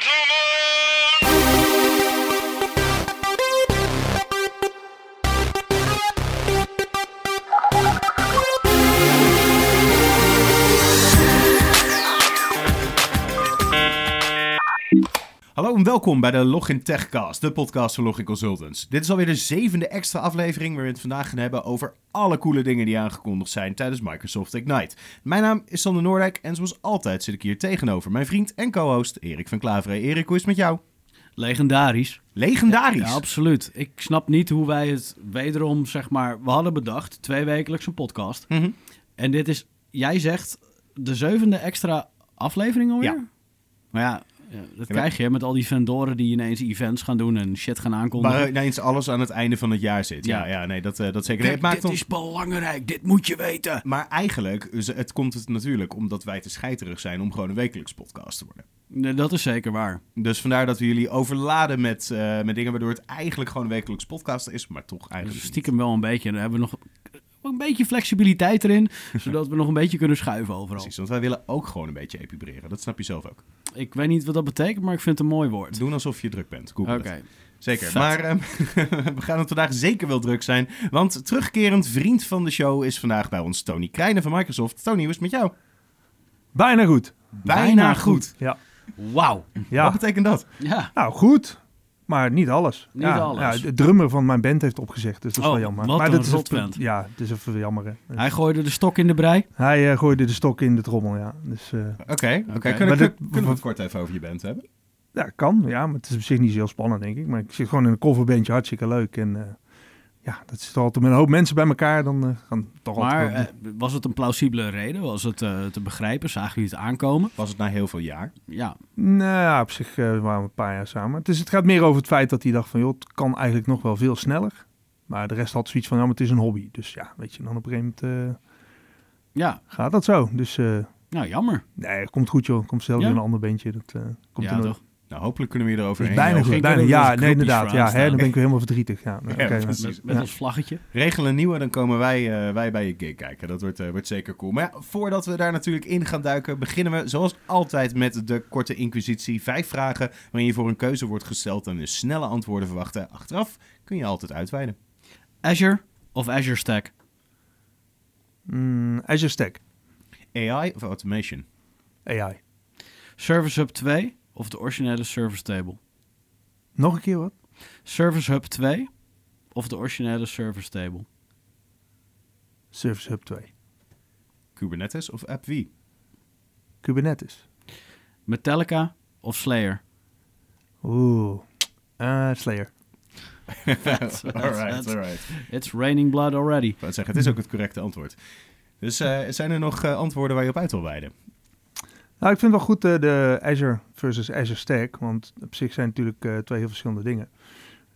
gentlemen. En welkom bij de Login Techcast, de podcast van Login Consultants. Dit is alweer de zevende extra aflevering waarin we het vandaag gaan hebben over alle coole dingen die aangekondigd zijn tijdens Microsoft Ignite. Mijn naam is Sander Noordijk en zoals altijd zit ik hier tegenover mijn vriend en co-host Erik van Klaveren. Erik, hoe is het met jou? Legendarisch. Legendarisch! Ja, absoluut. Ik snap niet hoe wij het wederom, zeg maar, we hadden bedacht, twee wekelijks een podcast. Mhm. En dit is, jij zegt, de zevende extra aflevering alweer? Ja. Maar ja, ja, dat krijg je met al die vendoren die ineens events gaan doen en shit gaan aankondigen. Waar ineens alles aan het einde van het jaar zit. Ja, ja, Ja. nee, dat, eh, dat zeker. Kijk, het maakt dit ons... is belangrijk, dit moet je weten. Maar eigenlijk, het komt het natuurlijk omdat wij te scheiterig zijn om gewoon een wekelijks podcast te worden. Nee, dat is zeker waar. Dus vandaar dat we jullie overladen met, eh, met dingen waardoor het eigenlijk gewoon een wekelijks podcast is, maar toch Dus eigenlijk niet. stiekem wel een beetje. Dan hebben we nog een beetje flexibiliteit erin, zodat we nog een beetje kunnen schuiven overal. Precies, want wij willen ook gewoon een beetje epibreren. Dat snap je zelf ook. Ik weet niet wat dat betekent, maar ik vind het een mooi woord. Doen alsof je druk bent. Google Oké. het. Zeker. Vet. Maar ehm, we gaan het vandaag zeker wel druk zijn. Want terugkerend vriend van de show is vandaag bij ons Tony Krijnen van Microsoft. Tony, hoe is het met jou? Bijna goed. Bijna, Bijna goed. Ja. Wauw. Ja. Wat betekent dat? Ja. Nou, goed. Maar niet alles. Niet ja, alles. Ja, de drummer van mijn band heeft opgezegd, dus dat is Oh, wel jammer. wat maar dat is rotvent. Ja, het is even jammer. Dus Hij gooide de stok in de brei. hij eh, gooide de stok in de trommel, ja. Dus eh, Oké, oké. Oké. Kunnen, Maar dit- kunnen we het kort even over je band hebben? ja, kan. Ja, maar het is op zich niet zo heel spannend, denk ik. Maar ik zit gewoon in een coverbandje, hartstikke leuk. En eh, ja, dat zit altijd met een hoop mensen bij elkaar. Dan eh, gaan toch Maar altijd... eh, was het een plausibele reden? Was het eh, te begrijpen? Zagen jullie het aankomen? Was het na heel veel jaar? Ja. Nou, ja, op zich eh, waren we een paar jaar samen. Het, is, het gaat meer over het feit dat hij dacht van... joh, het kan eigenlijk nog wel veel sneller. Maar de rest had zoiets van, ja, maar het is een hobby. Dus ja, weet je, dan op een gegeven moment eh, Ja. gaat dat zo. Dus eh, Nou, jammer. nee, het komt goed joh. Komt zelfs Ja? in een ander bandje. Dat eh, komt ja, er nog. toch? Nou, hopelijk kunnen we Het eroverheen is bijna goed. Bijna, ja, nee, inderdaad. Ja, hè, dan ben ik weer helemaal verdrietig. Ja, nou. Met, met ja. ons vlaggetje. Regel een nieuwe, dan komen wij, eh, wij bij je gig kijken. Dat wordt, eh, wordt zeker cool. Maar ja, voordat we daar natuurlijk in gaan duiken, beginnen we zoals altijd met de korte inquisitie. Vijf vragen waarin je voor een keuze wordt gesteld en dus snelle antwoorden verwachten. Achteraf kun je altijd uitweiden. Azure of Azure Stack? Mm, Azure Stack, AI of automation? AI. Service Hub 2 of de originele Service Table? Nog een keer wat? Service Hub 2 of de originele Service Table? Service Hub 2. Kubernetes of AppV? Kubernetes. Metallica of Slayer? Oeh. Eh, Slayer. Vet, alright, vet. alright. It's raining blood already. Ik zeggen, het is ook het correcte antwoord. Dus eh, zijn er nog eh, antwoorden waar je op uit wil wijden? Nou, ik vind wel goed eh, de Azure versus Azure Stack. Want op zich zijn natuurlijk eh, twee heel verschillende dingen.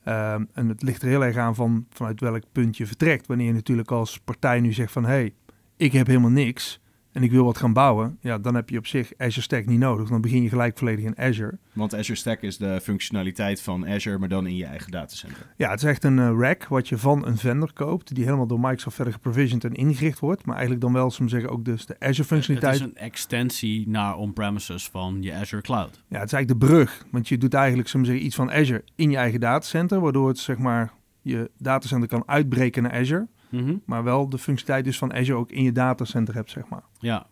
Ehm, en het ligt er heel erg aan van vanuit welk punt je vertrekt. Wanneer je natuurlijk als partij nu zegt van... hé, hey, ik heb helemaal niks en ik wil wat gaan bouwen. Ja, dan heb je op zich Azure Stack niet nodig. Dan begin je gelijk volledig in Azure. Want Azure Stack is de functionaliteit van Azure, maar dan in je eigen datacenter. Ja, het is echt een eh, rack wat je van een vendor koopt. Die helemaal door Microsoft verder geprovisioned en ingericht wordt. Maar eigenlijk dan wel, soms zeggen, ook dus de Azure Het functionaliteit. is een extensie naar on-premises van je Azure Cloud. Ja, het is eigenlijk de brug. Want je doet eigenlijk soms zeggen, iets van Azure in je eigen datacenter. Waardoor het zeg maar je datacenter kan uitbreken naar Azure. Mhm. Maar wel de functionaliteit dus van Azure ook in je datacenter hebt, zeg maar. Ja.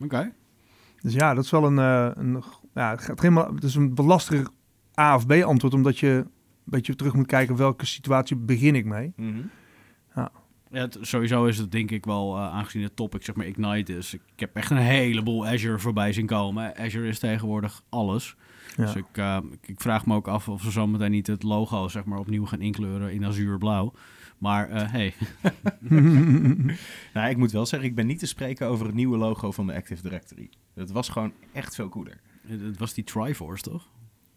Oké. Dus ja, dat is wel een... eh, een ja, het, gaat helemaal, het is een wat lastiger A of B antwoord. Omdat je een beetje terug moet kijken welke situatie begin ik mee. Ja, het- sowieso is het denk ik wel, eh, aangezien het topic zeg maar Ignite is. Ik heb echt een heleboel Azure voorbij zien komen. Azure is tegenwoordig alles. Ja. Dus ik, eh, ik, ik vraag me ook af of ze zometeen niet het logo zeg maar opnieuw gaan inkleuren in azuurblauw. Maar eh hey, Nou, ik moet wel zeggen, ik ben niet te spreken over het nieuwe logo van de Active Directory. Dat was gewoon echt veel cooler. het, was die Triforce toch?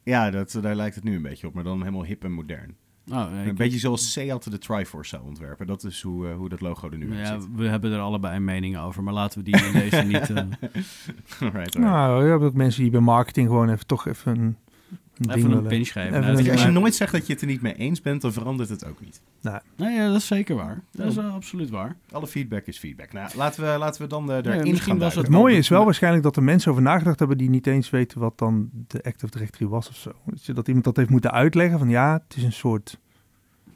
Ja, dat, daar lijkt het nu een beetje op, maar dan helemaal hip en modern. Oh, nee, een beetje zoals Seat de Triforce zou ontwerpen. Dat is hoe, eh, hoe dat logo er nu ja, uitziet. we hebben er allebei een mening over, maar laten we die in deze niet... eh, alright, alright. Nou, je hebt ook mensen die bij marketing gewoon even toch even Een Even een pinch geven. Even Nou, Als je nooit zegt dat je het er niet mee eens bent, dan verandert het ook niet. Nee, ja, dat is zeker waar. Dat is eh, absoluut waar. Alle feedback is feedback. Nou, laten we, laten we dan eh Ja, erin misschien gaan was duiken. Het mooie is wel waarschijnlijk dat er mensen over nagedacht hebben die niet eens weten wat dan de Active Directory was of zo. Weet je, dat iemand dat heeft moeten uitleggen van ja, het is een soort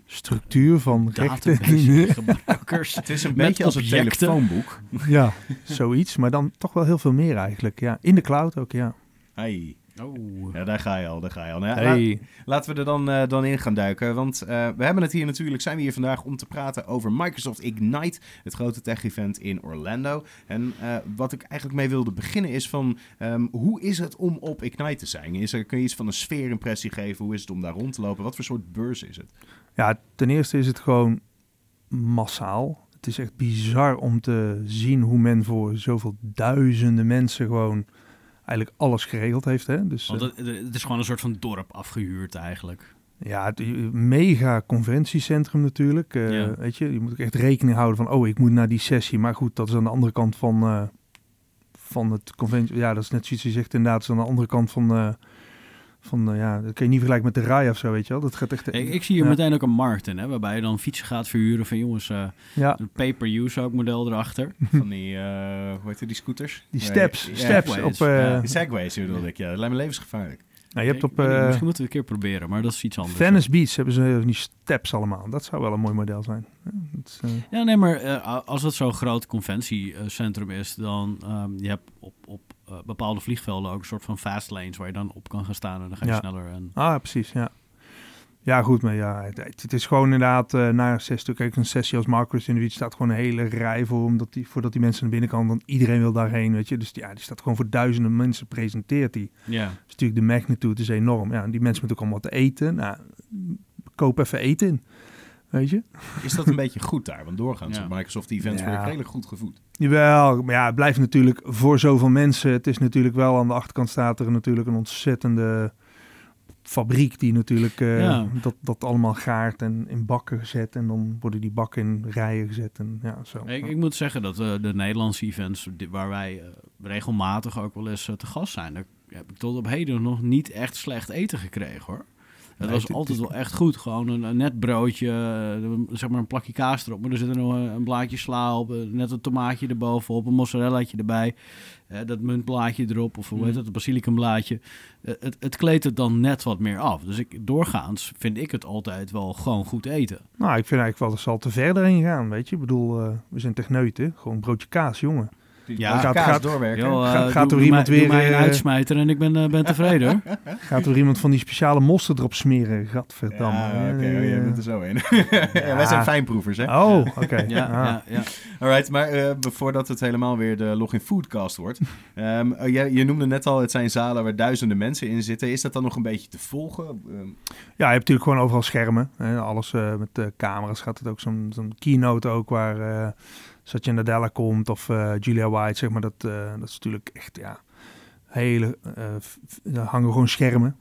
structuur van rechten. Gebruikers. Het is een beetje als een telefoonboek. ja, zoiets. Maar dan toch wel heel veel meer eigenlijk. Ja, in de cloud ook, ja. Hey. Oh. Ja, daar ga je al, daar ga je al. Nou, ja, Hey. Laten we er dan, eh, dan in gaan duiken. Want eh, we hebben het hier natuurlijk, zijn we hier vandaag om te praten over Microsoft Ignite, het grote tech-event in Orlando. En eh, wat ik eigenlijk mee wilde beginnen is van, ehm, hoe is het om op Ignite te zijn? Is er, kun je iets van een sfeerimpressie geven? Hoe is het om daar rond te lopen? Wat voor soort beurs is het? Ja, ten eerste is het gewoon massaal. Het is echt bizar om te zien hoe men voor zoveel duizenden mensen gewoon eigenlijk alles geregeld heeft. Hè? Dus Want eh, het, het is gewoon een soort van dorp afgehuurd eigenlijk. ja, het een mega conventiecentrum natuurlijk. Eh, Ja. Weet je, je moet ook echt rekening houden van, oh, ik moet naar die sessie. Maar goed, dat is aan de andere kant van, eh, van het conventie. Ja, dat is net zoiets je zegt inderdaad, dat is aan de andere kant van, eh, van eh, ja, dat kun je niet vergelijken met de RAI of zo, weet je wel. Dat gaat echt... Ik, ik zie hier ja. meteen ook een markt in, hè, waarbij je dan fietsen gaat verhuren van jongens, eh, Ja, een pay-per-use ook model erachter. Van die, eh, hoe heet het, die scooters? die steps, ja, steps Segways, op... eh, ja. Segways bedoelde ik, ja. Dat lijkt me levensgevaarlijk. nou, je hebt op eh, misschien moeten we het een keer proberen, maar dat is iets anders. Venice Beach hebben ze die steps allemaal. Dat zou wel een mooi model zijn. Ja, dat is, eh, Ja, nee, maar als het zo'n groot conventiecentrum is, dan um, je hebt op, op bepaalde vliegvelden ook een soort van fast lanes waar je dan op kan gaan staan en dan ga je Ja. sneller. En, Ah, precies, ja. Ja, goed, maar ja, het, het is gewoon inderdaad eh na een sessie. Kijk, een sessie als Marcus in de staat gewoon een hele rij voor, omdat die, voordat die mensen naar binnen kan. Want iedereen wil daarheen, weet je. Dus ja, die staat gewoon voor duizenden mensen, presenteert die. ja. Dus natuurlijk de magnitude is enorm. Ja, en die mensen moeten ook allemaal wat eten. Nou, koop even eten in, weet je. Is dat een beetje goed daar? Want doorgaans Ja. op Microsoft events Ja. redelijk goed gevoed. Jawel, maar ja, het blijft natuurlijk voor zoveel mensen. Het is natuurlijk wel aan de achterkant staat er natuurlijk een ontzettende fabriek die natuurlijk eh, Ja. dat, dat allemaal gaart en in bakken gezet. En dan worden die bakken in rijen gezet. En ja, zo. Ik, ik moet zeggen dat eh, de Nederlandse events waar wij eh, regelmatig ook wel eens te gast zijn, daar heb ik tot op heden nog niet echt slecht eten gekregen hoor. Het was altijd wel echt goed. Gewoon een, net broodje, eh, zeg maar een plakje kaas erop. Maar er zit er nog een, blaadje sla op, eh, net een tomaatje erbovenop, een mozzarellaatje erbij. eh, dat muntblaadje erop, of hoe heet Mm. het, een basilicumblaadje. Het, het kleedt het dan net wat meer af. Dus ik, doorgaans vind ik het altijd wel gewoon goed eten. Nou, ik vind eigenlijk wel dat ze al te verder heen gaan, weet je. Ik bedoel, we zijn techneuten. Gewoon een broodje kaas, jongen. Ja, gaat- gaat- doorwerken. Yo, eh, Gaat- doe- gaat er iemand mij- doe weer, mij een eh, uitsmijter en ik ben, eh, ben tevreden. Gaat er iemand van die speciale mosterd erop smeren? Gadverdamme. Ja, oké, oh, je bent er zo in. ja, wij zijn fijnproevers, hè? Oh, oké. Ja, Ah. ja, ja. Alright, maar voordat het helemaal weer de Login Foodcast wordt. ehm, eh, je, je noemde net al, het zijn zalen waar duizenden mensen in zitten. Is dat dan nog een beetje te volgen? Ehm, Ja, je hebt natuurlijk gewoon overal schermen. Hè. Alles met camera's gaat het ook. Zo'n keynote ook waar Satya Nadella komt of eh, Julia White, zeg maar. Dat, eh, dat is natuurlijk echt, ja, hele... eh, hangen gewoon schermen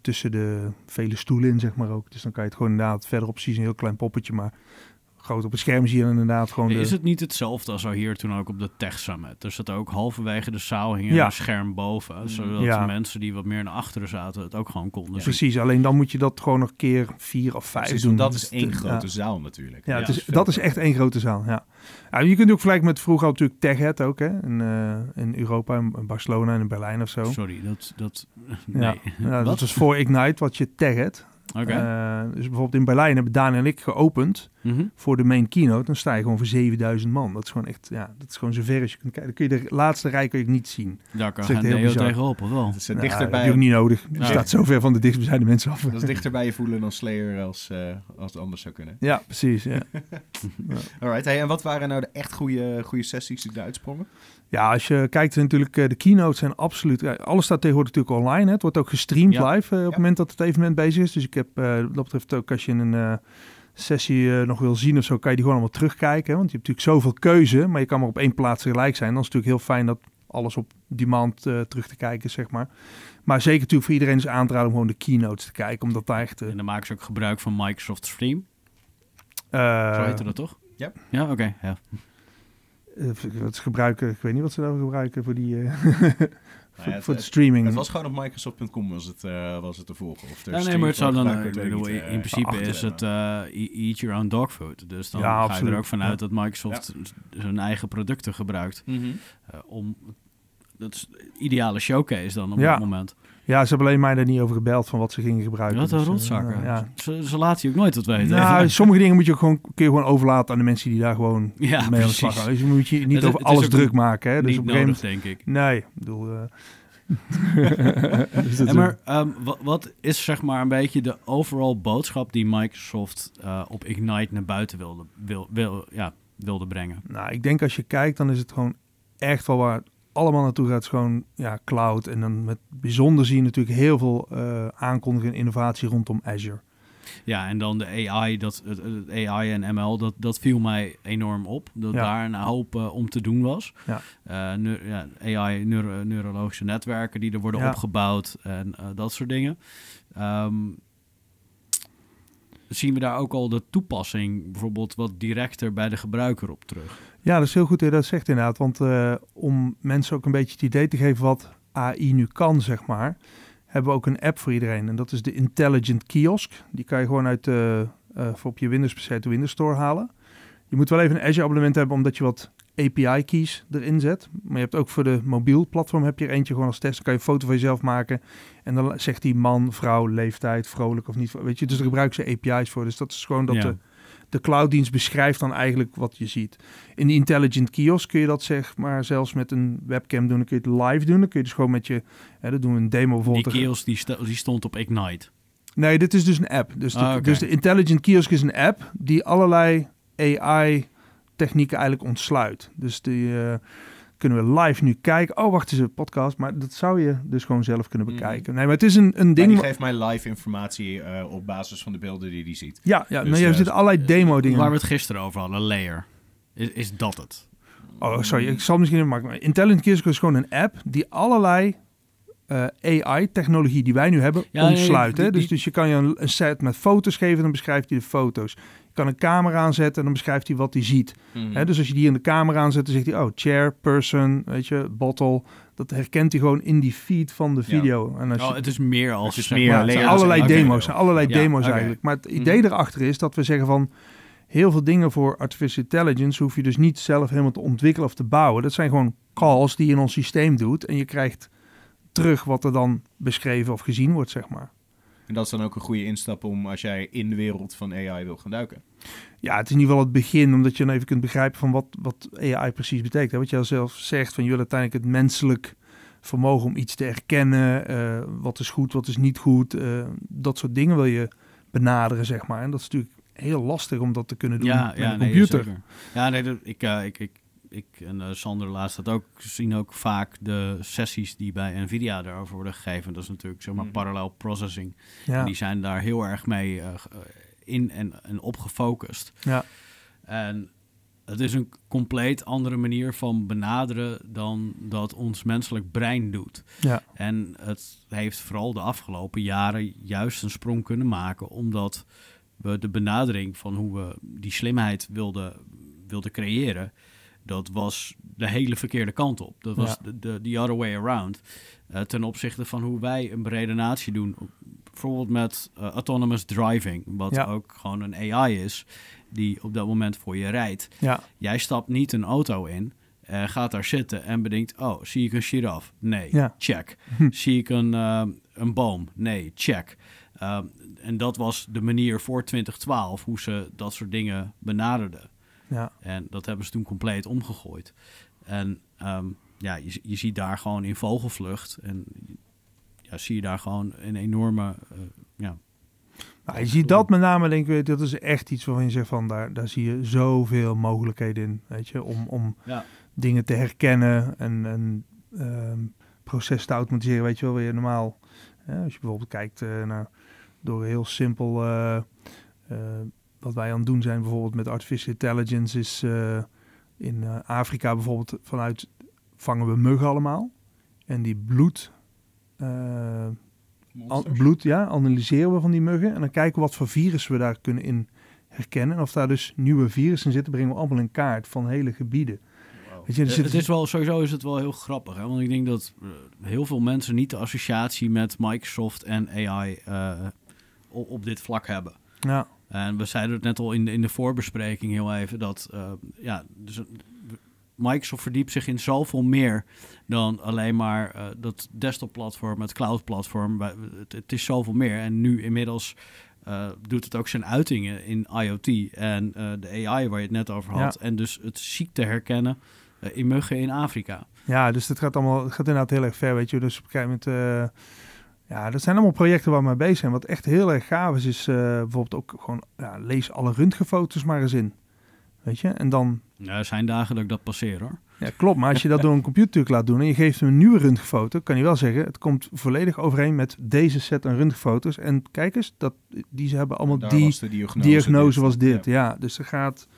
tussen de vele stoelen in, zeg maar ook. Dus dan kan je het gewoon inderdaad verderop zien, een heel klein poppetje, maar... Groot op het scherm zie je inderdaad gewoon de... Is het niet hetzelfde als we hier toen ook op de Tech Summit? Dus dat ook halverwege de zaal hing Ja. een scherm boven. Zodat Ja. de mensen die wat meer naar achteren zaten het ook gewoon konden zien. Precies, alleen dan moet je dat gewoon nog keer vier of vijf precies, doen. dat is één de- grote ja. zaal natuurlijk. Ja, Ja, het is, dat is echt één grote zaal, ja. ja je kunt ook vergelijken met vroeger natuurlijk TechEd ook, hè. In, eh, in Europa, in Barcelona en in Berlijn of zo. Sorry, dat... dat nee. ja, dat was voor Ignite, wat je TechEd. Oké. Eh, dus bijvoorbeeld in Berlijn hebben Daan en ik geopend Mhm. voor de main keynote. Dan sta je gewoon voor 7000 man. Dat is gewoon echt, ja, dat is gewoon zover als je kunt kijken. Dan kun je de laatste rij kun je niet zien. Daar kan Dat is echt geen heel tegenop, of wel? Dat is, eh, Nou, dat heb dichterbij, je ook niet nodig. Je Ja. staat zo ver van de dichtstbijzijnde mensen af. dat is dichterbij je voelen dan Slayer als, eh, als het anders zou kunnen. Ja, precies. Ja. Alright, hey, en wat waren nou de echt goede, goede sessies die eruit sprongen? Ja, als je kijkt natuurlijk, eh, de keynotes zijn absoluut... alles staat tegenwoordig natuurlijk online. Hè. Het wordt ook gestreamd Ja. live eh, op Ja. het moment dat het evenement bezig is. Dus ik heb, eh, dat betreft ook, als je een eh, sessie eh, nog wil zien of zo, kan je die gewoon allemaal terugkijken. hè. Want je hebt natuurlijk zoveel keuze, maar je kan maar op één plaats tegelijk zijn. Dan is het natuurlijk heel fijn dat alles op demand eh, terug te kijken zeg maar. Maar zeker natuurlijk voor iedereen is aan te raden om gewoon de keynotes te kijken. Omdat daar echt... En dan maken ze ook gebruik van Microsoft Stream. eh, Zo heette dat toch? ja. Ja, oké. ja. Eh, wat ze gebruiken, ik weet niet wat ze daarvoor gebruiken voor die... eh, Nou ja, het- voor de streaming. Het was gewoon op Microsoft.com was het, eh, was het te volgen. Of er Ja, nee, maar het zou dan, ik bedoel, in principe is het eh, e- eat your own dog food. Dus dan Ja, ga je er ook vanuit Ja. dat Microsoft zijn eigen producten gebruikt Mhm. eh, om... Dat is de ideale showcase dan op Ja. dat moment. Ja, ze hebben alleen mij daar niet over gebeld van wat ze gingen gebruiken. Wat een Dus, eh, rotzakken. ja. Ze, ze laten je ook nooit wat weten. Nou, sommige dingen moet je ook gewoon, kun je gewoon overlaten aan de mensen die daar gewoon ja, mee aan de slag gaan. Dus je moet je niet Het- over het alles druk maken. Hè? Dus Niet op een gegeven nodig, moment... denk ik. Nee, ik bedoel... eh, dus dat En maar ehm, wat, wat is zeg maar een beetje de overall boodschap die Microsoft eh, op Ignite naar buiten wilde, wil, wil, ja, wilde brengen? Nou, ik denk als je kijkt, dan is het gewoon echt wel waar allemaal naartoe gaat. is gewoon ja, cloud. En dan met bijzonder zie je natuurlijk heel veel eh aankondiging en innovatie rondom Azure. Ja, en dan de AI, dat, het, AI en ML, dat, dat viel mij enorm op. Dat Ja. daar een hoop eh, om te doen was. Ja. Neu- ja, AI, neuro- neurologische netwerken die er worden Ja. opgebouwd en dat soort dingen. Ehm, zien we daar ook al de toepassing bijvoorbeeld wat directer bij de gebruiker op terug? Ja, dat is heel goed dat je dat zegt inderdaad. Want eh, om mensen ook een beetje het idee te geven wat AI nu kan, zeg maar, hebben we ook een app voor iedereen. En dat is de Intelligent Kiosk. Die kan je gewoon uit, eh, voor op je Windows PC de Windows Store halen. Je moet wel even een Azure abonnement hebben, omdat je wat API keys erin zet. Maar je hebt ook voor de mobiel platform heb je er eentje gewoon als test. Dan kan je een foto van jezelf maken. En dan zegt die man, vrouw, leeftijd, vrolijk of niet. Weet je, dus daar gebruiken ze API's voor. Dus dat is gewoon dat Ja. de, de clouddienst beschrijft dan eigenlijk wat je ziet. In die intelligent kiosk kun je dat zeg maar zelfs met een webcam doen. Dan kun je het live doen. Dan kun je dus gewoon met je, hè, dan doen we een demo Die bijvoorbeeld. kiosk die, die stond op Ignite. Nee, dit is dus een app. Dus de, Ah, dus de intelligent kiosk is een app die allerlei AI technieken eigenlijk ontsluit. Dus die eh, kunnen we live nu kijken. Oh, wacht eens, een podcast. Maar dat zou je dus gewoon zelf kunnen Mhm. bekijken. Nee, maar het is een, een Maar ding... geeft mij live informatie eh, op basis van de beelden die hij ziet. Ja, ja Dus, nou, je eh, zit allerlei demo dingen. Waar we het gisteren over hadden, layer. Is, is dat het? Oh, sorry, ik zal misschien even maken. Intelligent Kiosk is gewoon een app die allerlei eh, AI-technologie die wij nu hebben Ja, ontsluit. die- hè? Dus, die- dus je kan je een, een set met foto's geven, dan beschrijft hij de foto's. Je kan een camera aanzetten en dan beschrijft hij wat hij ziet. Mhm. Hè? Dus als je die in de camera aanzet, dan zegt hij, oh, chair, person, weet je, bottle. Dat herkent hij gewoon in die feed van de Ja. video. En als je, Oh, het is meer als... Het is meer maar- zijn allerlei demo's, zijn allerlei Ja, demo's eigenlijk. Maar het idee Mhm. erachter is dat we zeggen van heel veel dingen voor artificial intelligence hoef je dus niet zelf helemaal te ontwikkelen of te bouwen. Dat zijn gewoon calls die je in ons systeem doet en je krijgt terug wat er dan beschreven of gezien wordt, zeg maar. En dat is dan ook een goede instap om als jij in de wereld van AI wil gaan duiken. Ja, het is in ieder geval het begin, omdat je dan even kunt begrijpen van wat, wat AI precies betekent. hè. Wat je al zelf zegt, van je wil uiteindelijk het menselijk vermogen om iets te herkennen. eh, wat is goed, wat is niet goed. eh, dat soort dingen wil je benaderen, zeg maar. En dat is natuurlijk heel lastig om dat te kunnen doen Ja, met ja een nee, computer. zeker. Ja, nee, dat- ik, eh, ik, ik, ik en eh, Sander laatst dat ook zien ook vaak de sessies die bij Nvidia daarover worden gegeven. Dat is natuurlijk zeg maar Mhm. parallel processing. En die zijn daar heel erg mee eh, ge- in en, en op gefocust. ja, En het is een compleet andere manier van benaderen dan dat ons menselijk brein doet. ja, En het heeft vooral de afgelopen jaren juist een sprong kunnen maken, omdat we de benadering van hoe we die slimheid wilden, wilden creëren, dat was de hele verkeerde kant op. Dat was Ja. de, de the other way around. Eh, ten opzichte van hoe wij een brede natie doen. Bijvoorbeeld met eh, autonomous driving, wat Ja. ook gewoon een AI is, die op dat moment voor je rijdt. ja, Jij stapt niet een auto in, eh, gaat daar zitten en bedenkt: Oh, zie ik een giraf? Nee, Ja. check. Hm. Zie ik een, een boom? Nee, check. Um, en dat was de manier voor 2012 hoe ze dat soort dingen benaderden. Ja. En dat hebben ze toen compleet omgegooid. En ehm, ja, je, je ziet daar gewoon in vogelvlucht. En ja, zie je daar gewoon een enorme. eh, ja, Nou, je ziet dat met name, denk ik, dat is echt iets waarvan je zegt van, daar, daar zie je zoveel mogelijkheden in, weet je, om, om ja, dingen te herkennen en, en ehm, proces te automatiseren. Weet je wel, je normaal, als je bijvoorbeeld kijkt eh, naar, door heel simpel, eh, wat wij aan het doen zijn bijvoorbeeld met artificial intelligence, is eh, in eh, Afrika bijvoorbeeld vanuit vangen we muggen allemaal. En die bloed, eh, An- bloed, ja, analyseren we van die muggen. En dan kijken we wat voor virussen we daar kunnen in herkennen. En of daar dus nieuwe virussen zitten, brengen we allemaal in kaart van hele gebieden. Weet je, zit- het is wel, sowieso is het wel heel grappig. Hè? Want ik denk dat heel veel mensen niet de associatie met Microsoft en AI eh, op, op dit vlak hebben. ja, En we zeiden het net al in de, in de voorbespreking heel even dat eh, ja, dus, eh, Microsoft verdiept zich in zoveel meer dan alleen maar eh, dat desktop-platform, het cloud-platform. Het, het is zoveel meer. En nu inmiddels doet het ook zijn uitingen in IoT en de AI waar je het net over had. En dus het ziekte herkennen in muggen in Afrika. ja, dus het gaat allemaal, het gaat inderdaad heel erg ver, weet je. Dus op een gegeven moment, ja, dat zijn allemaal projecten waar we mee bezig zijn. Wat echt heel erg gaaf is, is eh, bijvoorbeeld ook gewoon, ja, lees alle röntgenfoto's maar eens in. Weet je, en dan Ja, er zijn dagen dat ik dat passeer hoor. Ja, klopt. Maar als je dat door een computer laat doen en je geeft hem een nieuwe röntgenfoto, kan hij wel zeggen, het komt volledig overeen met deze set aan röntgenfoto's. En kijk eens, dat, die ze hebben allemaal die was de diagnose, diagnose was dit. Ja. Ja. dus er gaat,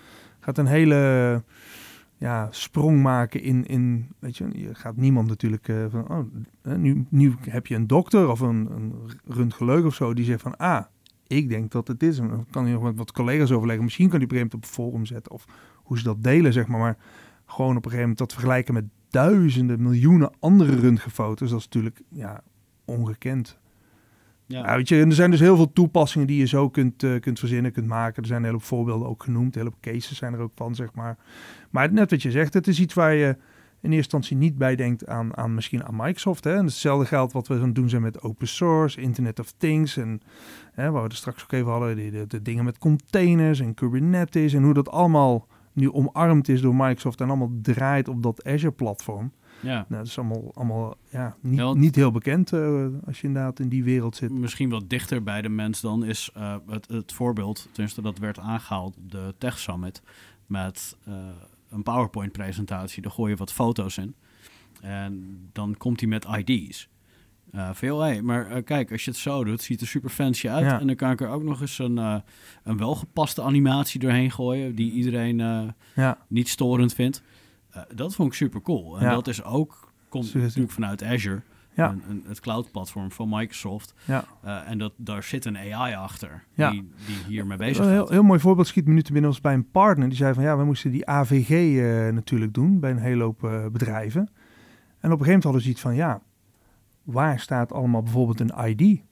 gaat een hele ja, sprong maken in, in, weet je, je gaat niemand natuurlijk eh, van, oh, nu, nu heb je een dokter of een, een of zo die zegt van, ah, ik denk dat het is. Dan kan hij nog met wat collega's overleggen. Misschien kan hij op een gegeven moment op forum zetten of hoe ze dat delen, zeg maar. Maar gewoon op een gegeven moment dat vergelijken met duizenden, miljoenen andere röntgenfoto's, dat is natuurlijk ja, ongekend. Ja. weet je, en er zijn dus heel veel toepassingen die je zo kunt, eh, kunt verzinnen, kunt maken. Er zijn een hele voorbeelden ook genoemd, een hele cases zijn er ook van, zeg maar. Maar net wat je zegt, het is iets waar je in eerste instantie niet bij denkt aan, aan misschien aan Microsoft. Hè? En hetzelfde geldt wat we aan doen zijn met open source, Internet of Things en hè, waar we straks ook even hadden, de, de dingen met containers en Kubernetes en hoe dat allemaal nu omarmd is door Microsoft en allemaal draait op dat Azure-platform. Ja. Nou, dat is allemaal, allemaal ja, niet, Ja, niet heel bekend eh, als je inderdaad in die wereld zit. Misschien wat dichter bij de mens dan is eh, het, het voorbeeld, tenminste dat werd aangehaald op de Tech Summit, met eh, een PowerPoint-presentatie. Daar gooi je wat foto's in en dan komt hij met ID's. Eh veel, hey, maar kijk, als je het zo doet, ziet er super fancy uit. Ja. En dan kan ik er ook nog eens een, een welgepaste animatie doorheen gooien, die iedereen Ja, niet storend vindt. Eh, dat vond ik super cool. En Ja. dat is ook, komt is natuurlijk vanuit Azure, Ja. een, een- het cloud-platform van Microsoft. ja. Uh, en dat, daar zit een AI achter Ja. die, die hiermee bezig Een heel, heel mooi voorbeeld schiet me nu te binnen was bij een partner. Die zei van ja, we moesten die AVG eh, natuurlijk doen bij een hele hoop eh, bedrijven. En op een gegeven moment hadden ze iets van ja, waar staat allemaal bijvoorbeeld een ID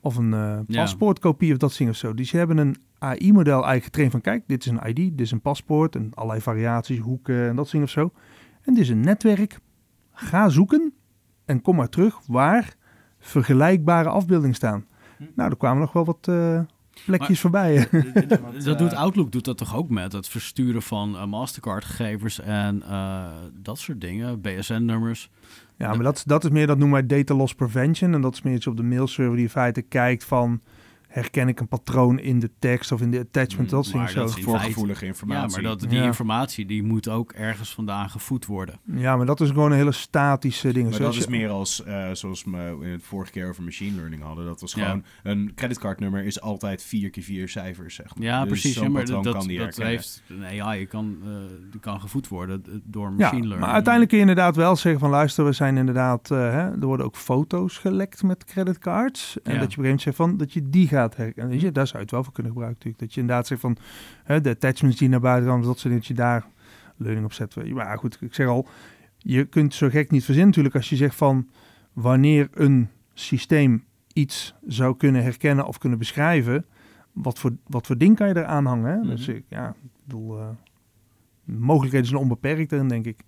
of een eh, paspoortkopie of dat ding of zo. Dus ze hebben een AI-model eigenlijk getraind van kijk, dit is een ID, dit is een paspoort en allerlei variaties, hoeken en dat ding of zo. En dit is een netwerk. Ga zoeken en kom maar terug waar vergelijkbare afbeeldingen staan. Hm. Nou, er kwamen nog wel wat eh, plekjes voorbij. dat doet Outlook doet dat toch ook met het versturen van eh, Mastercard-gegevens en eh, dat soort dingen, BSN-nummers. Ja, maar dat, is- dat is meer, dat noemen wij data loss prevention. En dat is meer iets op de mailserver die in feite kijkt van... herken ik een patroon in de tekst of in de attachment, Mm, dat soort dat zo. is- Voorgevoelige Ja, informatie. maar dat, die Ja. informatie die moet ook ergens vandaan gevoed worden. Ja, maar dat is gewoon een hele statische ding. Maar Zoals dat is je- meer als, eh, zoals we in het vorige keer over machine learning hadden. Dat was Ja. gewoon, een creditcardnummer is altijd vier keer vier cijfers, zeg maar. Ja, Dus precies. Ja, maar patroon dat, kan dat, die dat heeft een AI kan, eh, die kan gevoed worden door Ja, machine learning. maar uiteindelijk kun je inderdaad wel zeggen van... luister, we zijn inderdaad... eh, hè, er worden ook foto's gelekt met creditcards. En Ja. dat je op een gegeven moment zegt van... dat je die gaat herkennen. Weet je, daar zou je het wel voor kunnen gebruiken natuurlijk. Dat je inderdaad zegt van... Hè, de attachments die naar buiten gaan, dat soort dingen... dat je daar learning op zet. Maar goed, ik zeg al... je kunt zo gek niet verzinnen natuurlijk... als je zegt van... wanneer een systeem iets zou kunnen herkennen of kunnen beschrijven... wat voor, wat voor ding kan je eraan hangen? Hè? Dus Mhm. ik, ja, ik bedoel... eh, mogelijkheden zijn onbeperkt erin, denk ik.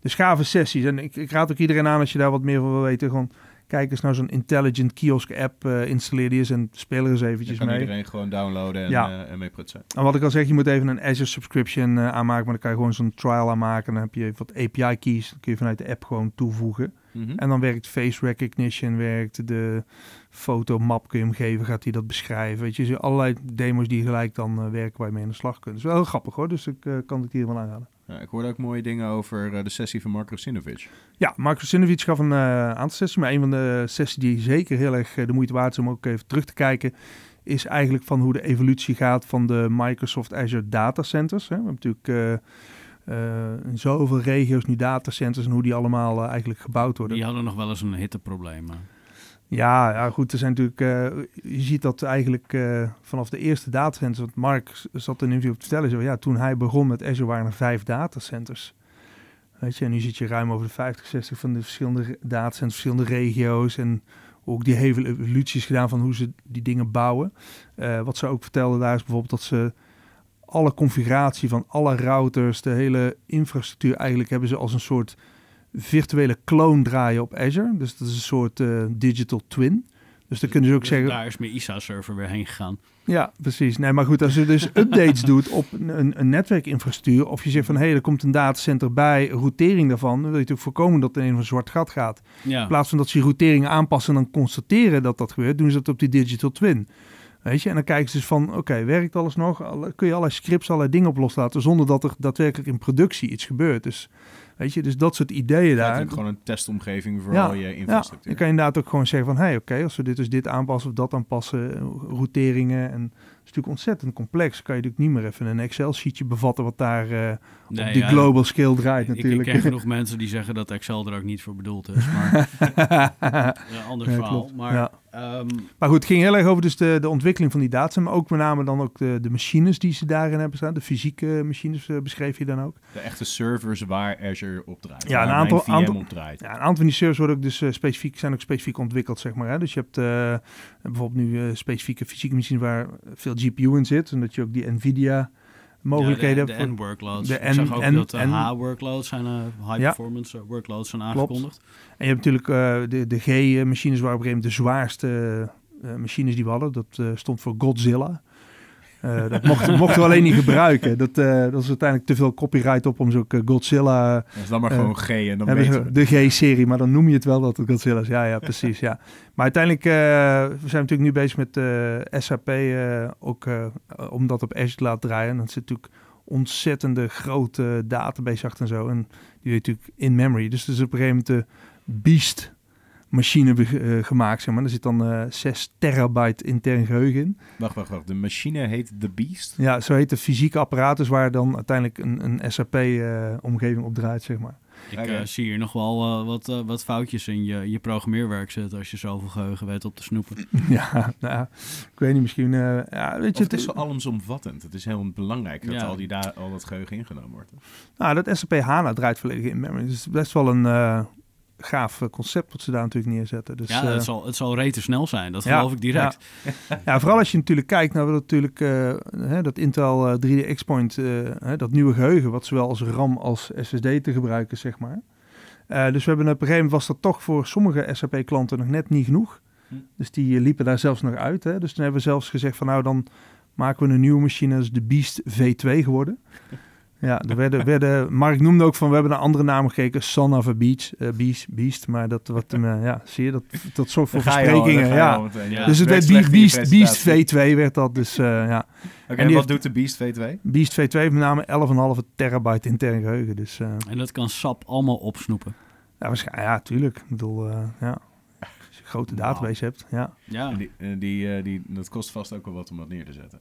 Dus gave sessies. En ik, ik raad ook iedereen aan als je daar wat meer van wil weten. Gewoon kijk eens naar zo'n intelligent kiosk app. eh installeer die eens en speel er eens eventjes kan mee. iedereen gewoon downloaden en, Ja. eh, en mee prutsen. En wat ik al zeg, je moet even een Azure subscription eh, aanmaken. Maar dan kan je gewoon zo'n trial aanmaken. Dan heb je wat API keys. Dan kun je vanuit de app gewoon toevoegen. Mhm. En dan werkt face recognition, werkt de fotomap kun je hem geven, gaat hij dat beschrijven. Weet je, allerlei demo's die gelijk dan werken waar je mee aan de slag kunt. Dat is wel heel grappig hoor, dus ik kan het hier wel aanraden. Ja, ik hoorde ook mooie dingen over eh, de sessie van Marco Sinovic. Ja, Marco Sinovic gaf een eh, aantal sessies, maar een van de sessies die zeker heel erg eh, de moeite waard is om ook even terug te kijken, is eigenlijk van hoe de evolutie gaat van de Microsoft Azure data centers. Hè. We hebben natuurlijk eh, eh, in zoveel regio's nu datacenters en hoe die allemaal eh, eigenlijk gebouwd worden. Die hadden nog wel eens een hitteprobleem. Ja, ja, goed. Er zijn natuurlijk. eh, je ziet dat eigenlijk eh, vanaf de eerste datacenters. Want Mark zat in een interview op te vertellen. Ja, toen hij begon met Azure waren er vijf datacenters. Weet je, en nu zit je ruim over de 50, 60 van de verschillende datacenters, verschillende regio's. En ook die hele evoluties gedaan van hoe ze die dingen bouwen. Uh, wat ze ook vertelden daar is bijvoorbeeld dat ze alle configuratie van alle routers, de hele infrastructuur eigenlijk hebben ze als een soort virtuele clone draaien op Azure. Dus dat is een soort uh, digital twin. Dus dan kunnen ze ook dus zeggen... Daar is mijn ISA-server weer heen gegaan. Ja, precies. Nee, maar goed, als je dus updates doet op een, een netwerkinfrastructuur... of je zegt van, hé, hey, er komt een datacenter bij, routering daarvan... dan wil je natuurlijk voorkomen dat er in een zwart gat gaat. Ja. In plaats van dat ze routeringen aanpassen en dan constateren dat dat gebeurt... doen ze dat op die digital twin. Weet je, en dan kijken ze dus van, oké, werkt alles nog? Kun je allerlei scripts, allerlei dingen op loslaten... zonder dat er daadwerkelijk in productie iets gebeurt. Dus Weet je, dus dat soort ideeën daar. Het gewoon een testomgeving voor al je infrastructuur. Ja, je kan inderdaad ook gewoon zeggen van, hé, hey, oké, als we dit dus dit aanpassen of dat aanpassen, routeringen en natuurlijk ontzettend complex. Kan je natuurlijk niet meer even een Excel-sheetje bevatten wat daar uh, nee, op die global scale draait natuurlijk. Ik, ik ken genoeg mensen die zeggen dat Excel er ook niet voor bedoeld is, maar een ander ja, verhaal. Maar, ja. um, maar goed, het ging heel erg over dus de, de ontwikkeling van die data, maar ook met name dan ook de, de machines die ze daarin hebben staan. De fysieke machines uh, beschreef je dan ook. De echte servers waar Azure op draait. Ja, een aantal, VM aantal, op draait. Ja, een aantal van die servers worden ook dus uh, specifiek, zijn ook specifiek ontwikkeld, zeg maar. Hè? Dus je hebt bijvoorbeeld nu specifieke fysieke machines waar veel GPU in zit, en dat je ook die NVIDIA mogelijkheden ja, de, de N-workloads. De Ik zag ook dat de H-workloads zijn, uh, high-performance ja. workloads zijn aangekondigd. Klopt. En je hebt natuurlijk uh, de, de G-machines waar op een gegeven moment de zwaarste uh, machines die we hadden. Dat stond voor Godzilla. Uh, dat mochten, mochten we alleen niet gebruiken. Dat, uh, dat is uiteindelijk te veel copyright op om zo'n Godzilla... Dat is dan maar gewoon G en dan weten we. De G-serie, maar dan noem je het wel dat het Godzilla is. Ja, ja, precies, ja. Maar uiteindelijk, we zijn natuurlijk nu bezig met SAP ook om dat op Azure te laten draaien. Dat zit natuurlijk ontzettende grote database achter en zo. En die weet natuurlijk in memory. Dus het is op een gegeven moment de beast machine uh, gemaakt, zeg maar. Er zit dan uh, 6 terabyte intern geheugen in. Wacht, wacht, wacht. De machine heet The Beast? Ja, zo heet de fysieke apparatus waar dan uiteindelijk een, een SAP-omgeving uh, op draait, zeg maar. Ik okay. zie hier nog wel wat, wat foutjes in je, je programmeerwerk zitten als je zoveel geheugen weet op te snoepen. ja, nou, ik weet niet, misschien... ja, weet je, het is zo allesomvattend. Het is heel belangrijk dat ja. al, die da al dat geheugen ingenomen wordt. Nou, dat SAP HANA draait volledig in memory. Dus best wel een gaaf concept wat ze daar natuurlijk neerzetten. Dus, ja, het, zal, het zal rete snel zijn, dat geloof ik direct. Ja. ja. vooral als je natuurlijk kijkt naar natuurlijk, uh, hè, dat Intel 3D X-Point, uh, dat nieuwe geheugen, wat zowel als RAM als SSD te gebruiken, zeg maar. Dus we hebben op een gegeven moment was dat toch voor sommige SAP-klanten nog net niet genoeg. Hm. Dus die liepen daar zelfs nog uit. Hè. Dus toen hebben we zelfs gezegd van nou dan maken we een nieuwe machine, dat is de Beast V2 geworden. Ja, er werden, werden, Mark noemde ook van, we hebben een andere naam gekeken, Son of a Beach, uh, Beast, Beast, maar dat, wat, uh, ja, zie je, dat, dat soort voor versprekingen, ja. ja. Dus het werd Beast, Beast, Beast V2 werd dat, dus uh, ja. Oké, okay, en wat doet de Beast V2? Beast V2 heeft met name 11,5 terabyte intern geheugen, dus... en dat kan SAP allemaal opsnoepen? Ja, waarschijnlijk, ja, tuurlijk. Ik bedoel, ja. Als je een grote wow. database hebt, ja. ja. En die, die, die, dat kost vast ook wel wat om dat neer te zetten.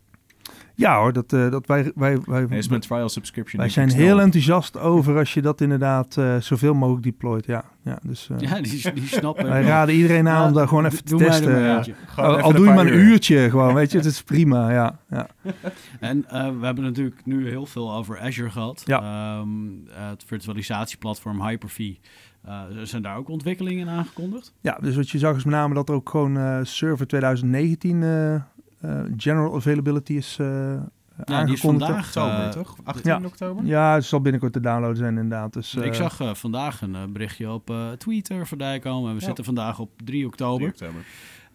Ja hoor, dat, uh, dat wij, wij, wij, is mijn trial subscription. Wij zijn heel enthousiast over als je dat inderdaad uh, zoveel mogelijk deployt. Ja, ja, dus, uh, ja die, die snappen. Wij raden iedereen aan ja, om daar gewoon even te testen. Ja. Al, al doe je maar een uur. uurtje gewoon, weet je, het is prima. Ja, ja. En we hebben natuurlijk nu heel veel over Azure gehad. Ja. Um, het virtualisatieplatform Hyper-V. Uh, zijn daar ook ontwikkelingen aangekondigd? Ja, dus wat je zag is met name dat er ook gewoon uh, server 2019 uh, general availability is ja, die is vandaag, oktober, toch? 18 ja, oktober? Ja, het zal binnenkort te downloaden zijn inderdaad. Dus, ik zag vandaag een berichtje op Twitter voorbij komen. En we ja. zitten vandaag op 3 oktober. 3 oktober.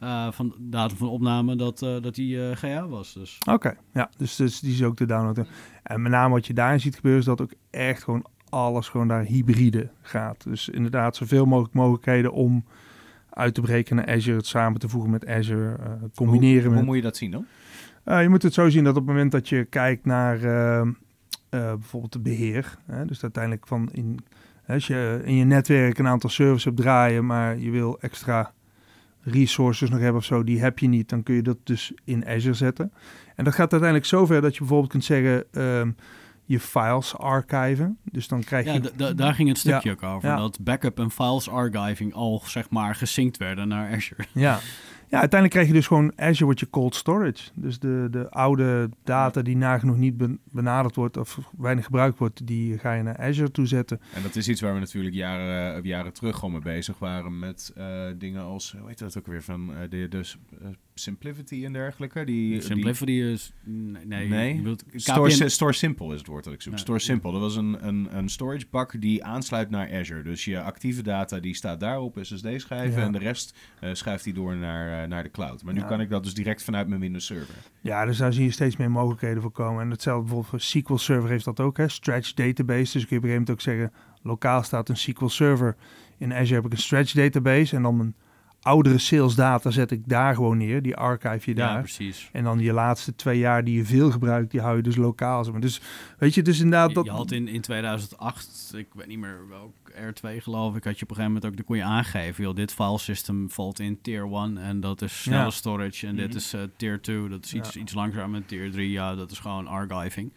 Uh, van datum van opname dat, uh, dat die uh, GA was. Dus. Oké, okay, ja, dus, dus die is ook te downloaden. En met name wat je daarin ziet gebeuren, is dat ook echt gewoon alles gewoon daar hybride gaat. Dus inderdaad zoveel mogelijk mogelijkheden om uit te breken naar Azure, het samen te voegen met Azure, uh, combineren. Hoe, hoe met, moet je dat zien dan? Uh, je moet het zo zien dat op het moment dat je kijkt naar uh, bijvoorbeeld de beheer, hè, dus uiteindelijk van in, als je in je netwerk een aantal services hebt draaien, maar je wil extra resources nog hebben of zo, die heb je niet, dan kun je dat dus in Azure zetten. En dat gaat uiteindelijk zover dat je bijvoorbeeld kunt zeggen, uh, je files archiven. Dus dan krijg je... Ja, daar ging het stukje ja, ook over. Ja. Dat backup en files archiving al, zeg maar, gesynct werden naar Azure. Ja, Ja, uiteindelijk krijg je dus gewoon Azure wordt je cold storage. Dus de, de oude data die nagenoeg niet ben- benaderd wordt of weinig gebruikt wordt, die ga je naar Azure toe zetten. En dat is iets waar we natuurlijk jaren, eh, jaren terug al mee bezig waren met eh, dingen als, hoe heet dat ook weer, van eh, de, de Simplicity en dergelijke. Die, die- Simplicity is... Nee, nee. Nee. bedoelt Store, KPN Store Simple is het woord dat ik zoek. Ja. Store Simple. Dat was een, een, een storage bak die aansluit naar Azure. Dus je actieve data die staat daar op SSD-schijven Ja. en de rest eh, schuift die door naar, eh, naar de cloud. Maar nu Ja. kan ik dat dus direct vanuit mijn Windows Server. Ja, dus daar zie je steeds meer mogelijkheden voor komen. En hetzelfde bijvoorbeeld voor SQL Server heeft dat ook, hè? Stretch database. Dus kun je op een gegeven moment ook zeggen, lokaal staat een SQL Server. In Azure heb ik een stretch database en dan mijn oudere sales data zet ik daar gewoon neer. Die archive je Ja, daar. precies. En dan je laatste twee jaar die je veel gebruikt, die hou je dus lokaal. zeg maar. Dus weet je, dus inderdaad... Je, Dat, je had in, in 2008, ik weet niet meer welk R2 geloof ik, had je op een gegeven moment ook, dan kon je aangeven, joh, dit file system valt in tier 1 en dat is snelle Ja. storage en dit Mhm. is eh, tier 2, dat is iets, Ja. iets langzamer en tier 3, ja, dat is gewoon archiving.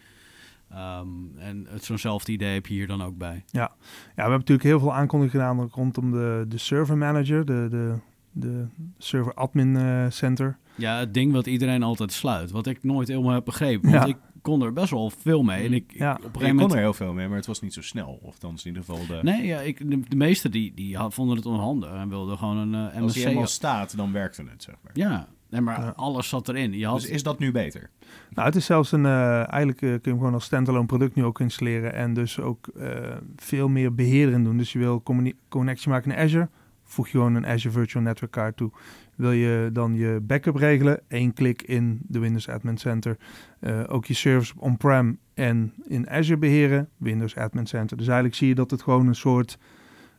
Ehm, en het- zo'nzelfde idee heb je hier dan ook bij. Ja, we hebben natuurlijk heel veel aankondigingen gedaan rondom de, de server manager, de, de, de server admin eh, center. Ja, het ding wat iedereen altijd sluit, wat ik nooit helemaal heb begrepen, want Ja. ik kon er best wel veel mee. En ik, ik- Ja. op een Ik gegeven kon moment er heel veel mee, maar het was niet zo snel. Of dan in ieder geval de... Nee, ja, ik, de, de meesten die, die had- vonden het onhandig en wilden gewoon een eh, Als MSC. hij helemaal staat, dan werkte het, zeg maar. Ja, nee, maar Ja. alles zat erin. Je had, Dus is dat nu beter? Nou, het is zelfs een, eh, eigenlijk eh, kun je hem gewoon als standalone product nu ook installeren en dus ook eh, veel meer beheer in doen. Dus je wil connectie maken naar Azure, voeg je gewoon een Azure Virtual Network Card toe. Wil je dan je backup regelen, één klik in de Windows Admin Center. Eh, ook je servers on-prem en in Azure beheren, Windows Admin Center. Dus eigenlijk zie je dat het gewoon een soort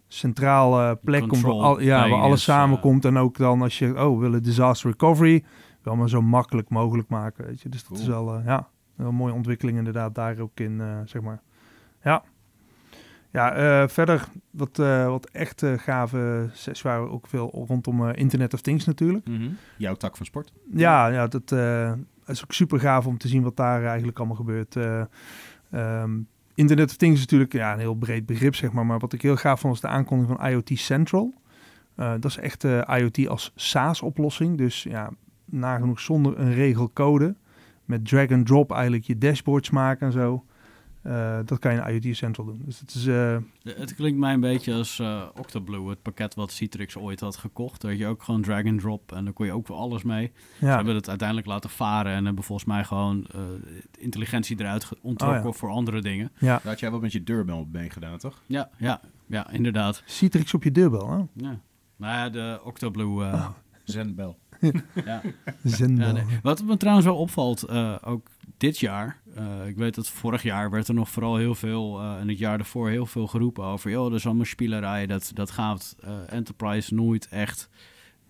centrale plek komt waar, al, ja, waar alles samenkomt. En ook dan als je, oh, we willen disaster recovery, wel maar zo makkelijk mogelijk maken. Weet je. Dus dat Cool. is wel, eh, ja, een mooie ontwikkeling inderdaad daar ook in, eh, zeg maar. Ja. Ja, eh, verder wat, eh, wat echt eh, gave sessies waren ook veel rondom Internet of Things natuurlijk. Jouw tak van sport? Ja, ja dat is ook super gaaf om te zien wat daar eigenlijk allemaal gebeurt. Eh, ehm, Internet of Things is natuurlijk ja, een heel breed begrip, zeg maar. Maar wat ik heel gaaf vond, was de aankondiging van IoT Central. Dat is echt IoT als SaaS-oplossing. Dus ja, nagenoeg zonder een regelcode. Met drag and drop eigenlijk je dashboards maken en zo. Eh, dat kan je in IoT Central doen. Dus het is... eh, Het klinkt mij een beetje als eh, Octoblue, het pakket wat Citrix ooit had gekocht. Daar had je ook gewoon drag and drop en daar kon je ook voor alles mee. Ze ja, hebben het uiteindelijk laten varen en hebben volgens mij gewoon eh, intelligentie eruit ontrokken Oh ja. voor andere dingen. ja. Daar had jij wat met je deurbel mee gedaan, toch? Ja, ja, ja, inderdaad. Citrix op je deurbel, hè? Ja. Nou ja, de Octoblue. eh, Zendbel. Ja. Ja, nee. Wat me trouwens wel opvalt, eh, ook dit jaar. eh, ik weet dat vorig jaar werd er nog vooral heel veel, eh en het jaar daarvoor heel veel geroepen over. joh, dat is allemaal spielerij, dat, dat gaat Enterprise nooit echt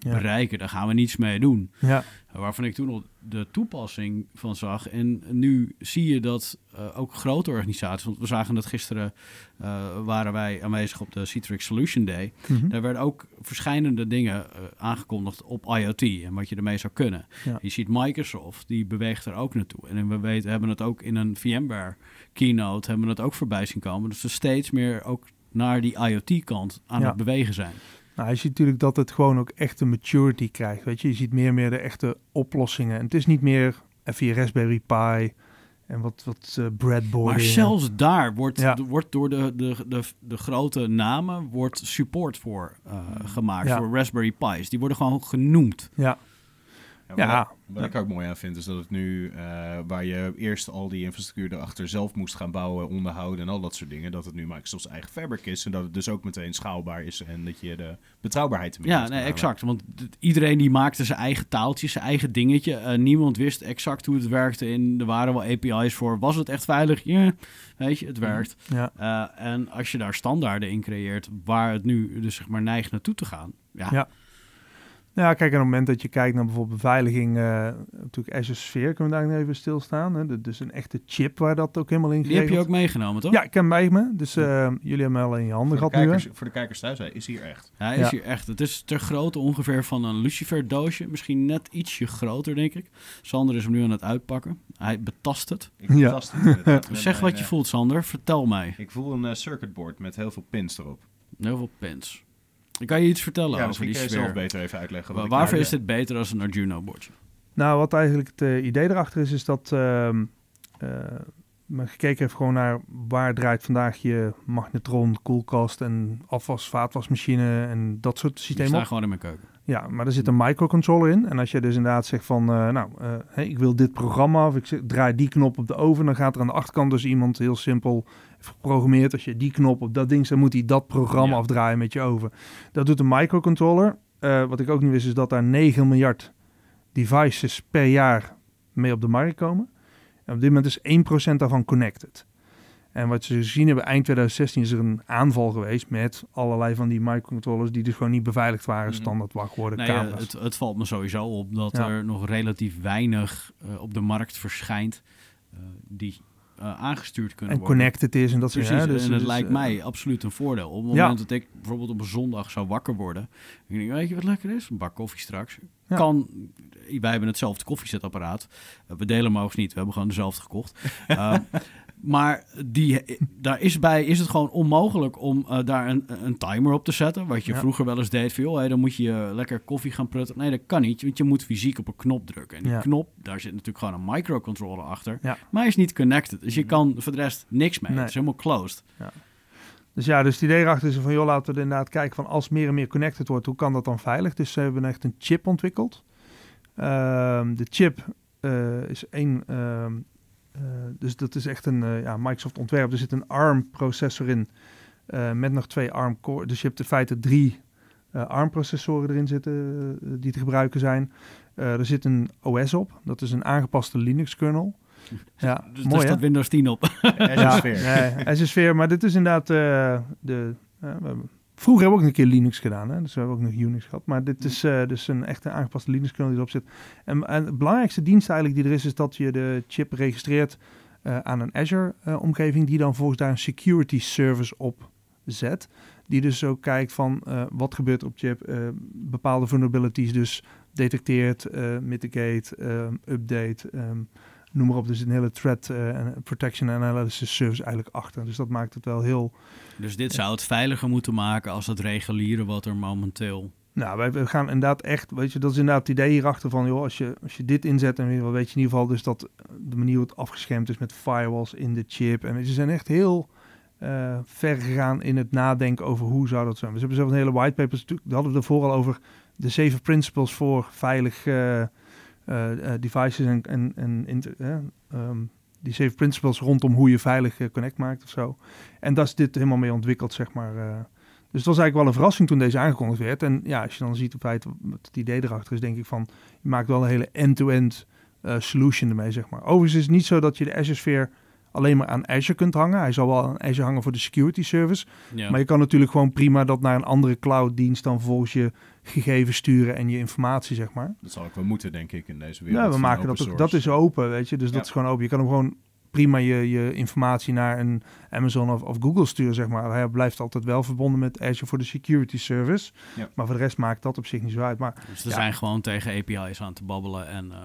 Ja. bereiken. Daar gaan we niets mee doen. Ja, Waarvan ik toen al de toepassing van zag. En nu zie je dat eh, ook grote organisaties, want we zagen dat gisteren, eh, waren wij aanwezig op de Citrix Solution Day. mhm. Daar werden ook verschillende dingen eh, aangekondigd op IoT en wat je ermee zou kunnen. Ja. Je ziet Microsoft, die beweegt er ook naartoe. En we weten, hebben het ook in een VMware keynote, hebben we het ook voorbij zien komen. Dus we steeds meer ook naar die IoT-kant aan Ja. het bewegen zijn. Nou, je ziet natuurlijk dat het gewoon ook echt een maturity krijgt. Weet je, je ziet meer en meer de echte oplossingen. En het is niet meer even je Raspberry Pi en wat, wat uh, breadboarding. Maar zelfs daar wordt, Ja. wordt door de, de, de, de grote namen wordt support voor eh, gemaakt, Ja. voor Raspberry Pi's. Die worden gewoon genoemd. Ja, Ja, Ja. Wat, wat ik ook mooi aan vind, is dat het nu, eh, waar je eerst al die infrastructuur erachter zelf moest gaan bouwen, onderhouden en al dat soort dingen, dat het nu Microsoft's eigen fabric is en dat het dus ook meteen schaalbaar is en dat je de betrouwbaarheid ermee Ja, nee, exact. Want iedereen die maakte zijn eigen taaltje, zijn eigen dingetje. Eh, niemand wist exact hoe het werkte. En er waren wel API's voor. Was het echt veilig? Ja, weet je, het werkt. ja, Eh, en als je daar standaarden in creëert, waar het nu dus zeg maar neigt naartoe te gaan. Ja, Ja. Ja, kijk, aan het moment dat je kijkt naar bijvoorbeeld beveiliging, eh, natuurlijk Azure Sphere, kunnen we daar even stilstaan. Hè? Dat- Dus een echte chip waar dat ook helemaal in die heb je ook meegenomen, toch? Ja, ik heb hem bij me. Dus eh, jullie hebben hem al in je handen Voor de, gehad nu. voor de kijkers thuis, hij is hier echt. Hij is Ja. hier echt. Het is ter grootte ongeveer van een Lucifer doosje. Misschien net ietsje groter, denk ik. Sander is hem nu aan het uitpakken. Hij betast het. Ik Ja. betast het zeg wat je eh, voelt, Sander. Vertel mij. Ik voel een circuitboard met heel veel pins erop. Heel veel pins. Ik kan je iets vertellen Ja, over die sfeer. zelf beter even uitleggen. Wa- Waarvoor is dit beter als een Arduino-bordje? Nou, wat eigenlijk het eh, idee erachter is, is dat ehm, eh, men gekeken heeft gewoon naar waar draait vandaag je magnetron, koelkast en afwas, vaatwasmachine en dat soort systemen op. gewoon in mijn keuken. Ja, maar er zit een microcontroller in. En als je dus inderdaad zegt van, eh, nou, eh, hey, ik wil dit programma of ik zeg- draai die knop op de oven, dan gaat er aan de achterkant dus iemand heel simpel geprogrammeerd. Als je die knop op dat ding zet, moet hij dat programma Ja. afdraaien met je oven. Dat doet een microcontroller. Eh, wat ik ook niet wist is dat daar 9 miljard devices per jaar mee op de markt komen. En op dit moment is 1% daarvan connected. En wat ze gezien hebben, eind 2016 is er een aanval geweest met allerlei van die microcontrollers die dus gewoon niet beveiligd waren. Mhm. Standaard wachtwoorden, Nee, eh, camera's. het, het valt me sowieso op dat Ja. er nog relatief weinig eh, op de markt verschijnt eh, die eh, aangestuurd kunnen en worden. connected is en dat soort Precies, ja, dus, en het dus, lijkt eh, mij absoluut een voordeel. Op het Ja. moment dat ik bijvoorbeeld op een zondag zou wakker worden... en ik denk, weet je wat lekker is? Een bak koffie straks. Ja. Kan, wij hebben hetzelfde koffiezetapparaat. Uh, we delen hem niet, we hebben gewoon dezelfde gekocht. Maar die, daar is bij is het gewoon onmogelijk om uh, daar een, een timer op te zetten. Wat je Ja. vroeger wel eens deed. Van, joh, hey, dan moet je lekker koffie gaan prutten. Nee, dat kan niet, want je moet fysiek op een knop drukken. En die Ja. knop, daar zit natuurlijk gewoon een microcontroller achter. Ja. Maar hij is niet connected. Dus je kan voor de rest niks mee. Nee. Het is helemaal closed. Dus ja, dus het idee erachter is van, joh, laten we inderdaad kijken van als meer en meer connected wordt, hoe kan dat dan veilig? Dus ze hebben echt een chip ontwikkeld. Ehm, de chip eh, is één, ehm, eh, dus dat is echt een eh, ja, Microsoft ontwerp. Er zit een ARM-processor in eh, met nog twee ARM-core. Dus je hebt in feite drie eh, ARM-processoren erin zitten eh, die te gebruiken zijn. Eh, er zit een OS op, dat is een aangepaste Linux-kernel. Ja, Dus mooi staat Windows 10 op. Nee, Azure Sphere, maar dit is inderdaad eh, de... eh, we hebben- vroeger hebben we ook een keer Linux gedaan, hè? dus we hebben ook nog Unix gehad. Maar dit is eh, dus een echte aangepaste Linux-kernel die erop zit. En, en de belangrijkste dienst eigenlijk die er is, is dat je de chip registreert eh, aan een Azure-omgeving, die dan volgens daar een security service op zet. Die dus ook kijkt van eh, wat gebeurt op chip, eh, bepaalde vulnerabilities dus detecteert, eh, mitigate, eh, update, ehm, noem maar op. Dus een hele threat eh, en protection analysis service eigenlijk achter. Dus dat maakt het wel heel... Dus dit zou het veiliger moeten maken als het reguliere wat er momenteel... Nou, wij we gaan inderdaad echt, weet je, dat is inderdaad het idee hierachter van, joh, als je, als je dit inzet, en weet je wel, weet je in ieder geval dus dat de manier hoe het afgeschermd is met firewalls in de chip. En ze zijn echt heel eh, ver gegaan in het nadenken over hoe zou dat zijn. We hebben zelf een hele whitepaper, daar hadden we ervoor al over de zeven principles voor veilig eh, devices en, en, en eh, ehm, die zeven principles rondom hoe je veilig eh, connect maakt of zo. En daar is dit helemaal mee ontwikkeld, zeg maar. eh. dus het was eigenlijk wel een verrassing toen deze aangekondigd werd. En ja, als je dan ziet op feit wat het idee erachter is, denk ik van, je maakt wel een hele end-to-end eh, solution ermee, zeg maar. Overigens is het niet zo dat je de Azure Sphere alleen maar aan Azure kunt hangen. Hij zal wel aan Azure hangen voor de security service. Ja. Maar je kan natuurlijk gewoon prima dat naar een andere cloud dienst dan volgens je gegevens sturen en je informatie, zeg maar. Dat zal ook wel moeten, denk ik, in deze wereld. Ja, we maken dat ook. Dat is open, weet je. Dus Ja. dat is gewoon open. Je kan hem gewoon prima je, je informatie naar een Amazon of, of Google sturen, zeg maar. Hij blijft altijd wel verbonden met Azure voor de security service. Ja. Maar voor de rest maakt dat op zich niet zo uit. Maar Dus er Ja. zijn gewoon tegen API's aan te babbelen en... eh,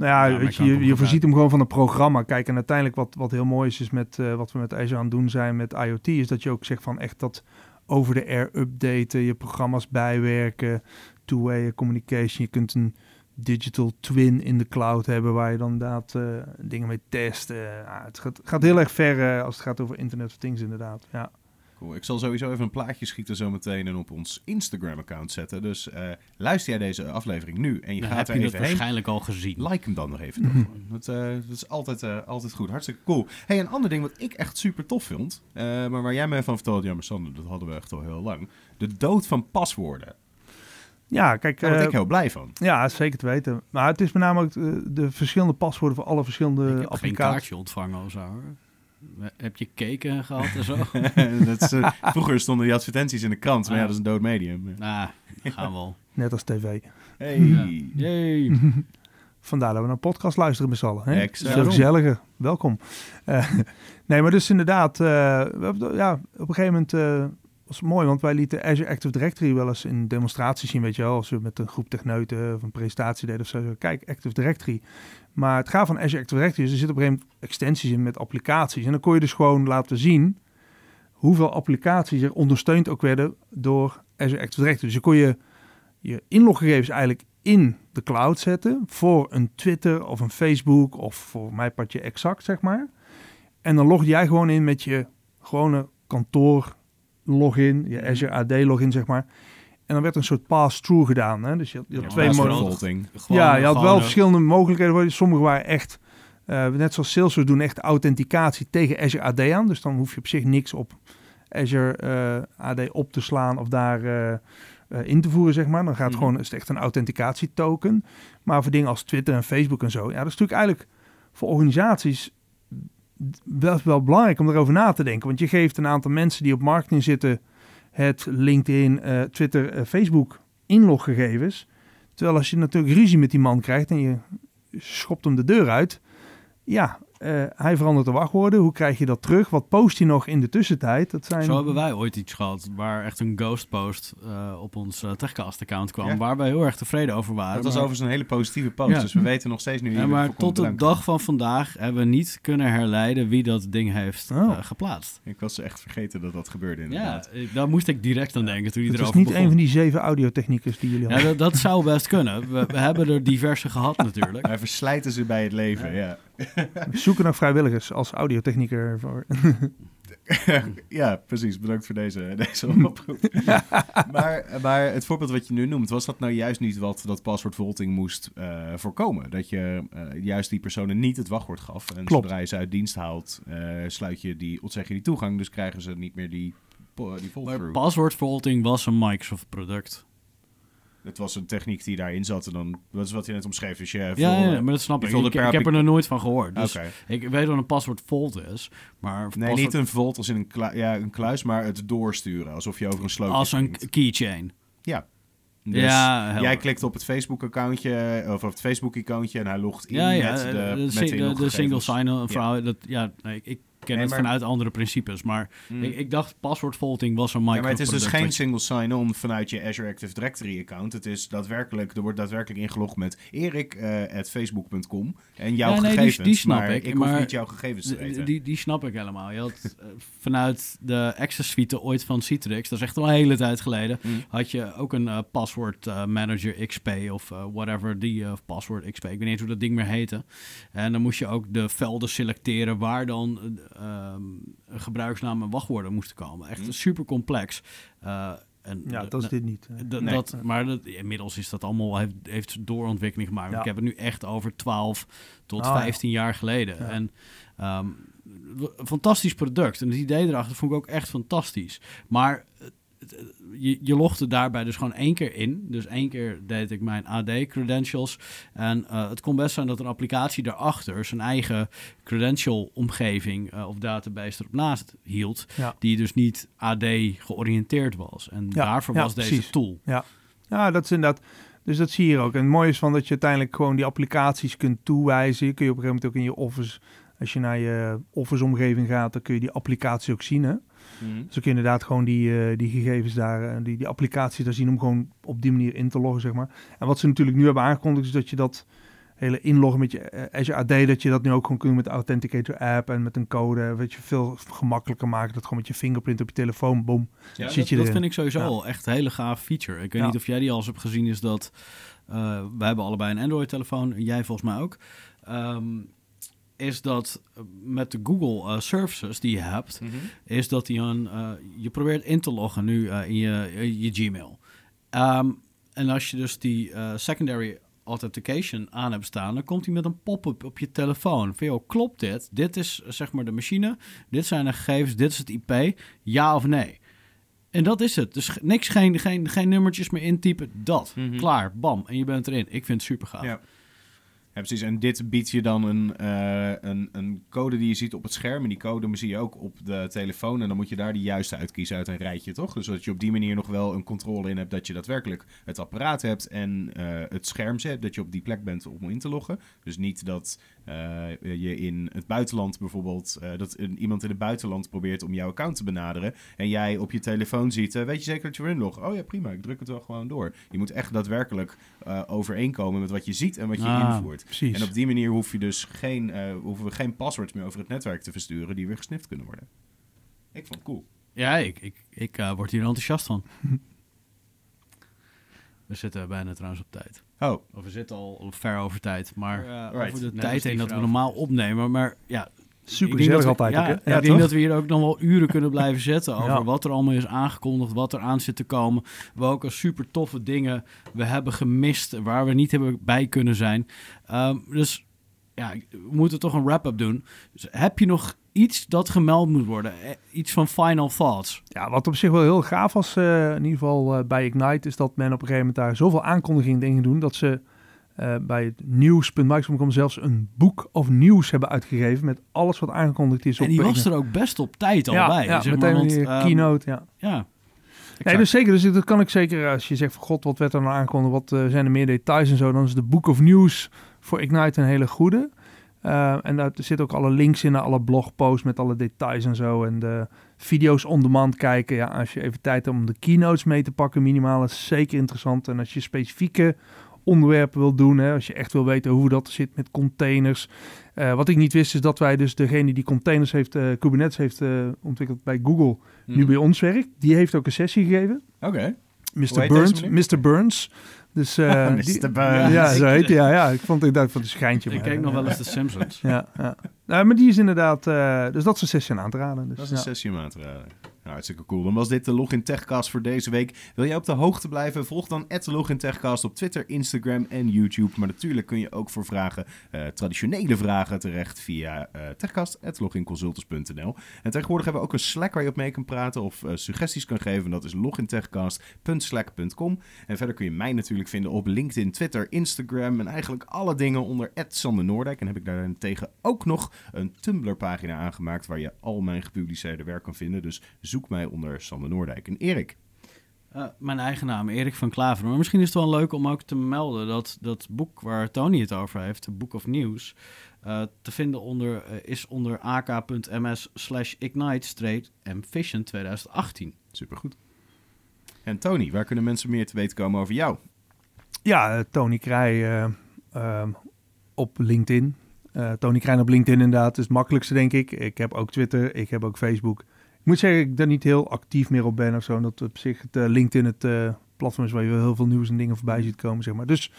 nou ja, weet je je, voorziet hem gewoon van een programma. Kijk, en uiteindelijk wat, wat heel mooi is, is met eh, wat we met Azure aan het doen zijn met IoT, is dat je ook zegt van echt dat over de air updaten, je programma's bijwerken, two-way communication. Je kunt een digital twin in de cloud hebben waar je dan inderdaad eh, dingen mee test. Eh, ja, het gaat, gaat heel erg ver als het gaat over Internet of Things inderdaad. Ja. Cool. Ik zal sowieso even een plaatje schieten zometeen en op ons Instagram-account zetten. Dus eh, luister jij deze aflevering nu en je dan gaat heb er je het even heen. waarschijnlijk al gezien. Like hem dan nog even. Mhm. dat, eh, dat is altijd, eh, altijd goed. Hartstikke cool. hey, een ander ding wat ik echt super tof vind, eh, maar waar jij mij van vertelde, jammer Sander, dat hadden we echt al heel lang. De dood van paswoorden. ja, kijk. Daar word eh, ik heel blij van. ja, zeker te weten. Maar het is met name ook de, de verschillende paswoorden voor alle verschillende ik heb geen applicaties. kaartje ontvangen of zo. hoor. Heb je cake gehad en zo? dat is, eh, vroeger stonden die advertenties in de krant, maar ja, dat is een dood medium. nou, gaan we wel. Net als tv. Hey. Ja. Yay. Vandaar dat we naar een podcast luisteren met z'n allen. Hè? Exact. Zo gezellige. Welkom. Eh, nee, maar dus inderdaad, eh, we hebben, ja, op een gegeven moment eh, was mooi, want wij lieten Azure Active Directory wel eens in demonstraties zien, weet je wel, als we met een groep techneuten of een presentatie deden of zo. Kijk, Active Directory. Maar het gaat van Azure Active Directory, dus er zitten op een gegeven moment extensies in met applicaties. En dan kon je dus gewoon laten zien hoeveel applicaties er ondersteund ook werden door Azure Active Directory. Dus je kon je, je inloggegevens eigenlijk in de cloud zetten voor een Twitter of een Facebook of voor mij partje exact, zeg maar. En dan log jij gewoon in met je gewone kantoor login, je Azure AD login, zeg maar. En dan werd een soort pass-through gedaan. Hè? Dus je had, je had Ja, twee mogelijkheden. Ja, je had wel eh, verschillende mogelijkheden. Sommige waren echt, eh, net zoals Salesforce doen, echt authenticatie tegen Azure AD aan. Dus dan hoef je op zich niks op Azure eh, AD op te slaan of daar in te voeren, zeg maar. Dan gaat het Mhm. gewoon, is het echt een authenticatietoken. Maar voor dingen als Twitter en Facebook en zo, ja, dat is natuurlijk eigenlijk voor organisaties wel, wel belangrijk om erover na te denken. Want je geeft een aantal mensen die op marketing zitten het LinkedIn, eh, Twitter, eh, Facebook inloggegevens. Terwijl als je natuurlijk ruzie met die man krijgt en je schopt hem de deur uit. Ja, eh, hij verandert de wachtwoorden. Hoe krijg je dat terug? Wat post hij nog in de tussentijd? Dat zijn... Zo hebben wij ooit iets gehad waar echt een ghost post eh, op ons eh, Techcast-account kwam. Ja. Waar wij heel erg tevreden over waren. Dat was maar- overigens een hele positieve post. Ja. Dus we weten nog steeds nu... wie Ja, maar tot de dag van vandaag hebben we niet kunnen herleiden wie dat ding heeft Oh. geplaatst. Ik was echt vergeten dat dat gebeurde Ja, inderdaad. ik- daar moest ik direct aan denken toen hij Het is niet een van die zeven audiotechniekers die jullie Ja, hadden. dat, dat zou best kunnen. We, we hebben er diverse gehad natuurlijk. Wij verslijten ze bij het leven, ja. We zoeken naar vrijwilligers als audiotechnieker. Voor... ja, precies. Bedankt voor deze, deze oproep. maar, maar het voorbeeld wat je nu noemt, was dat nou juist niet wat dat paswoordvaulting moest eh, voorkomen? Dat je eh, juist die personen niet het wachtwoord gaf. En Klopt. zodra je ze uit dienst haalt, eh, sluit je die, ontzeg je die toegang. Dus krijgen ze niet meer die, die Maar vaulting was een Microsoft product. Het was een techniek die daarin zat. En dan, dat is wat je net omschreef. Dus je Ja, vulde- ja, maar dat snap ik. vulde Ik, heb er nog nooit van gehoord. Dus ik weet wat een paswoord vault is. Maar Nee, niet een vault als in een, klu- ja, een kluis, maar het doorsturen. Alsof je over een slootje als een keychain. Ja. Dus ja, jij klikt op het Facebook-accountje, of op het Facebook-icoontje en hij logt in Ja, ja, met de, de, met de, de single sign-on Ja. Dat, ja, nee, ik ken Nee, het vanuit andere principes. Maar Mm. ik, ik dacht password vaulting was een Ja, Microsoft maar het is dus geen single sign-on vanuit je Azure Active Directory account. Het is daadwerkelijk, er wordt daadwerkelijk ingelogd met erik.facebook.com en jouw Ja, nee, gegevens. die snap maar ik, ik hoef niet jouw gegevens te weten. die, die snap ik helemaal. Je had eh, vanuit de Access Suite ooit van Citrix, dat is echt al een hele tijd geleden, Mm. had je ook een eh password eh, manager XP of eh, whatever, die eh, password XP. Ik weet niet hoe dat ding meer heette. En dan moest je ook de velden selecteren waar dan ehm, gebruiksnaam en wachtwoorden moesten komen. Echt Mm. super complex. Eh, en Ja, dat is dit niet. dat, Nee. dat, maar dat, inmiddels is dat allemaal, heeft, heeft doorontwikkeling gemaakt. Ja. Ik heb het nu echt over 12 tot Ah, ja. 15 jaar geleden. Ja. En ehm, een fantastisch product. En het idee erachter vond ik ook echt fantastisch. Maar je, je logde daarbij dus gewoon één keer in. Dus één keer deed ik mijn AD-credentials. En eh, het kon best zijn dat een applicatie daarachter zijn eigen credential-omgeving eh, of database erop naast hield. Ja. Die dus niet AD georiënteerd was. En Ja, daarvoor ja, was deze precies. tool. Ja, dat is inderdaad. Dus dat zie je hier ook. En het mooie is van dat je uiteindelijk gewoon die applicaties kunt toewijzen. Kun je op een gegeven moment ook in je Office, als je naar je Office-omgeving gaat, dan kun je die applicatie ook zien. Hè? Mhm. Dus ook inderdaad gewoon die, eh, die gegevens daar, eh, die, die applicatie daar zien om gewoon op die manier in te loggen, zeg maar. En wat ze natuurlijk nu hebben aangekondigd is dat je dat hele inloggen met je eh, Azure AD, dat je dat nu ook gewoon kunt met de Authenticator app en met een code, weet je, veel gemakkelijker maken. Dat gewoon met je fingerprint op je telefoon, boom. Ja, zit dat, je dat erin. vind ik sowieso Ja. al echt een hele gaaf feature. Ik weet Ja. niet of jij die al eens hebt gezien, is dat... eh we hebben allebei een Android-telefoon, jij volgens mij ook. Ehm, is dat eh, met de Google eh, services die je hebt, Mhm. is dat die een, eh, je probeert in te loggen nu in je, je Gmail. Ehm, en als je dus die secondary authentication aan hebt staan, dan komt hij met een pop-up op je telefoon. Van, joh, klopt dit? Dit is zeg maar de machine, dit zijn de gegevens, dit is het IP, ja of nee? En dat is het. Dus niks, geen, geen, geen nummertjes meer intypen, dat. Mhm. Klaar, bam. En je bent erin. Ik vind het super gaaf. Ja. Ja, precies. En dit biedt je dan een, eh, een, een code die je ziet op het scherm. En die code zie je ook op de telefoon. En dan moet je daar de juiste uitkiezen uit een rijtje, toch? Dus dat je op die manier nog wel een controle in hebt dat je daadwerkelijk het apparaat hebt en eh, het scherm zet. Dat je op die plek bent om in te loggen. Dus niet dat je in het buitenland bijvoorbeeld, eh, dat een, iemand in het buitenland probeert om jouw account te benaderen. En jij op je telefoon ziet, eh, weet je zeker dat je erin logt? Oh ja, prima, ik druk het wel gewoon door. Je moet echt daadwerkelijk eh, overeenkomen met wat je ziet en wat je Ah. invoert. Precies. En op die manier hoef je dus geen, eh, hoeven we geen passwords meer over het netwerk te versturen die weer gesnift kunnen worden. Ik vond het cool. Ja, ik, ik, ik eh, word hier enthousiast van. We zitten bijna trouwens op tijd. Oh, Of we zitten al ver over tijd. Maar Right. over de Net tijd heen dat we normaal opnemen. Maar ja, Super ik denk gezellig dat we- altijd Ja, ook, hè? ja, ik toch? denk dat we hier ook nog wel uren kunnen blijven zetten over Ja. wat er allemaal is aangekondigd, wat er aan zit te komen, welke super toffe dingen we hebben gemist, waar we niet hebben bij kunnen zijn. Ehm, dus ja, we moeten toch een wrap-up doen. Dus heb je nog iets dat gemeld moet worden? Eh, Iets van final thoughts? Ja, wat op zich wel heel gaaf was, eh, in ieder geval eh, bij Ignite, is dat men op een gegeven moment daar zoveel aankondigingen dingen doen, dat ze eh, bij het nieuws.microsoft.com zelfs een boek of nieuws hebben uitgegeven met alles wat aangekondigd is. En op die was er ook best op tijd al ja, bij. Ja, zeg meteen maar, want, die ehm, keynote, ja. Ja, Nee, dus zeker. Dus dat kan ik zeker, als je zegt van god, wat werd er nou aangekondigd, wat zijn er meer details en zo, dan is de Book of News voor Ignite een hele goede. Eh, en daar zitten ook alle links in naar alle blogposts met alle details en zo. En de video's on demand kijken. Ja, als je even tijd hebt om de keynotes mee te pakken, minimaal, is zeker interessant. En als je specifieke onderwerpen wil doen, hè, als je echt wil weten hoe dat zit met containers. Eh, wat ik niet wist is dat wij dus degene die containers heeft, eh, Kubernetes heeft ontwikkeld bij Google, Mhm. nu bij ons werkt. Die heeft ook een sessie gegeven. oké. Mr. Burns. Mr. Burns. Dus, eh, die- Burns. Ja, zo heet hij. Ja, ja, ik vond het inderdaad van een schijntje. ik maar, kijk eh, nog wel eens de Simpsons. Ja, ja. Nou, maar die is inderdaad... eh, dus dat is een sessie aan te raden. Dus, Dat is een ja. sessie aan te raden. Nou, hartstikke cool. Dan was dit de Login Techcast voor deze week. Wil jij op de hoogte blijven? Volg dan Login Techcast op Twitter, Instagram en YouTube. Maar natuurlijk kun je ook voor vragen, eh, traditionele vragen, terecht via eh techcast.loginconsultants.nl. En tegenwoordig hebben we ook een Slack waar je op mee kan praten of eh, suggesties kan geven. En dat is logintechcast.slack.com. En verder kun je mij natuurlijk vinden op LinkedIn, Twitter, Instagram en eigenlijk alle dingen onder Sander Noordijk. En heb ik daarentegen ook nog een Tumblr pagina aangemaakt waar je al mijn gepubliceerde werk kan vinden. Dus zoek mij onder Sander Noordijk. En Erik, Eh, mijn eigen naam, Erik van Klaver. Maar misschien is het wel leuk om ook te melden dat dat boek waar Tony het over heeft, de Book of News, eh, te vinden onder, eh, is onder ak.ms slash ignite-ambition 2018. supergoed. En Tony, waar kunnen mensen meer te weten komen over jou? Ja, Tony Krij eh, ehm, op LinkedIn. Eh, Tony Krij op LinkedIn inderdaad is het makkelijkste, denk ik. Ik heb ook Twitter, ik heb ook Facebook. Ik moet zeggen ik daar niet heel actief meer op ben of zo. Dat op zich het, eh, LinkedIn het eh, platform is waar je heel veel nieuws en dingen voorbij ziet komen, zeg maar. Dus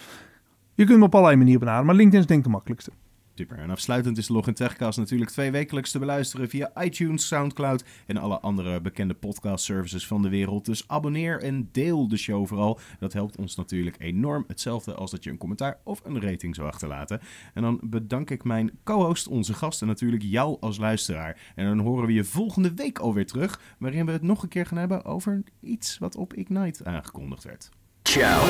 je kunt me op allerlei manieren benaderen. Maar LinkedIn is denk ik de makkelijkste. Super. En afsluitend is de Login Techcast natuurlijk twee wekelijks te beluisteren via iTunes, Soundcloud en alle andere bekende podcast services van de wereld. Dus abonneer en deel de show vooral. Dat helpt ons natuurlijk enorm. Hetzelfde als dat je een commentaar of een rating zou achterlaten. En dan bedank ik mijn co-host, onze gast en natuurlijk jou als luisteraar. En dan horen we je volgende week alweer terug, waarin we het nog een keer gaan hebben over iets wat op Ignite aangekondigd werd. Ciao.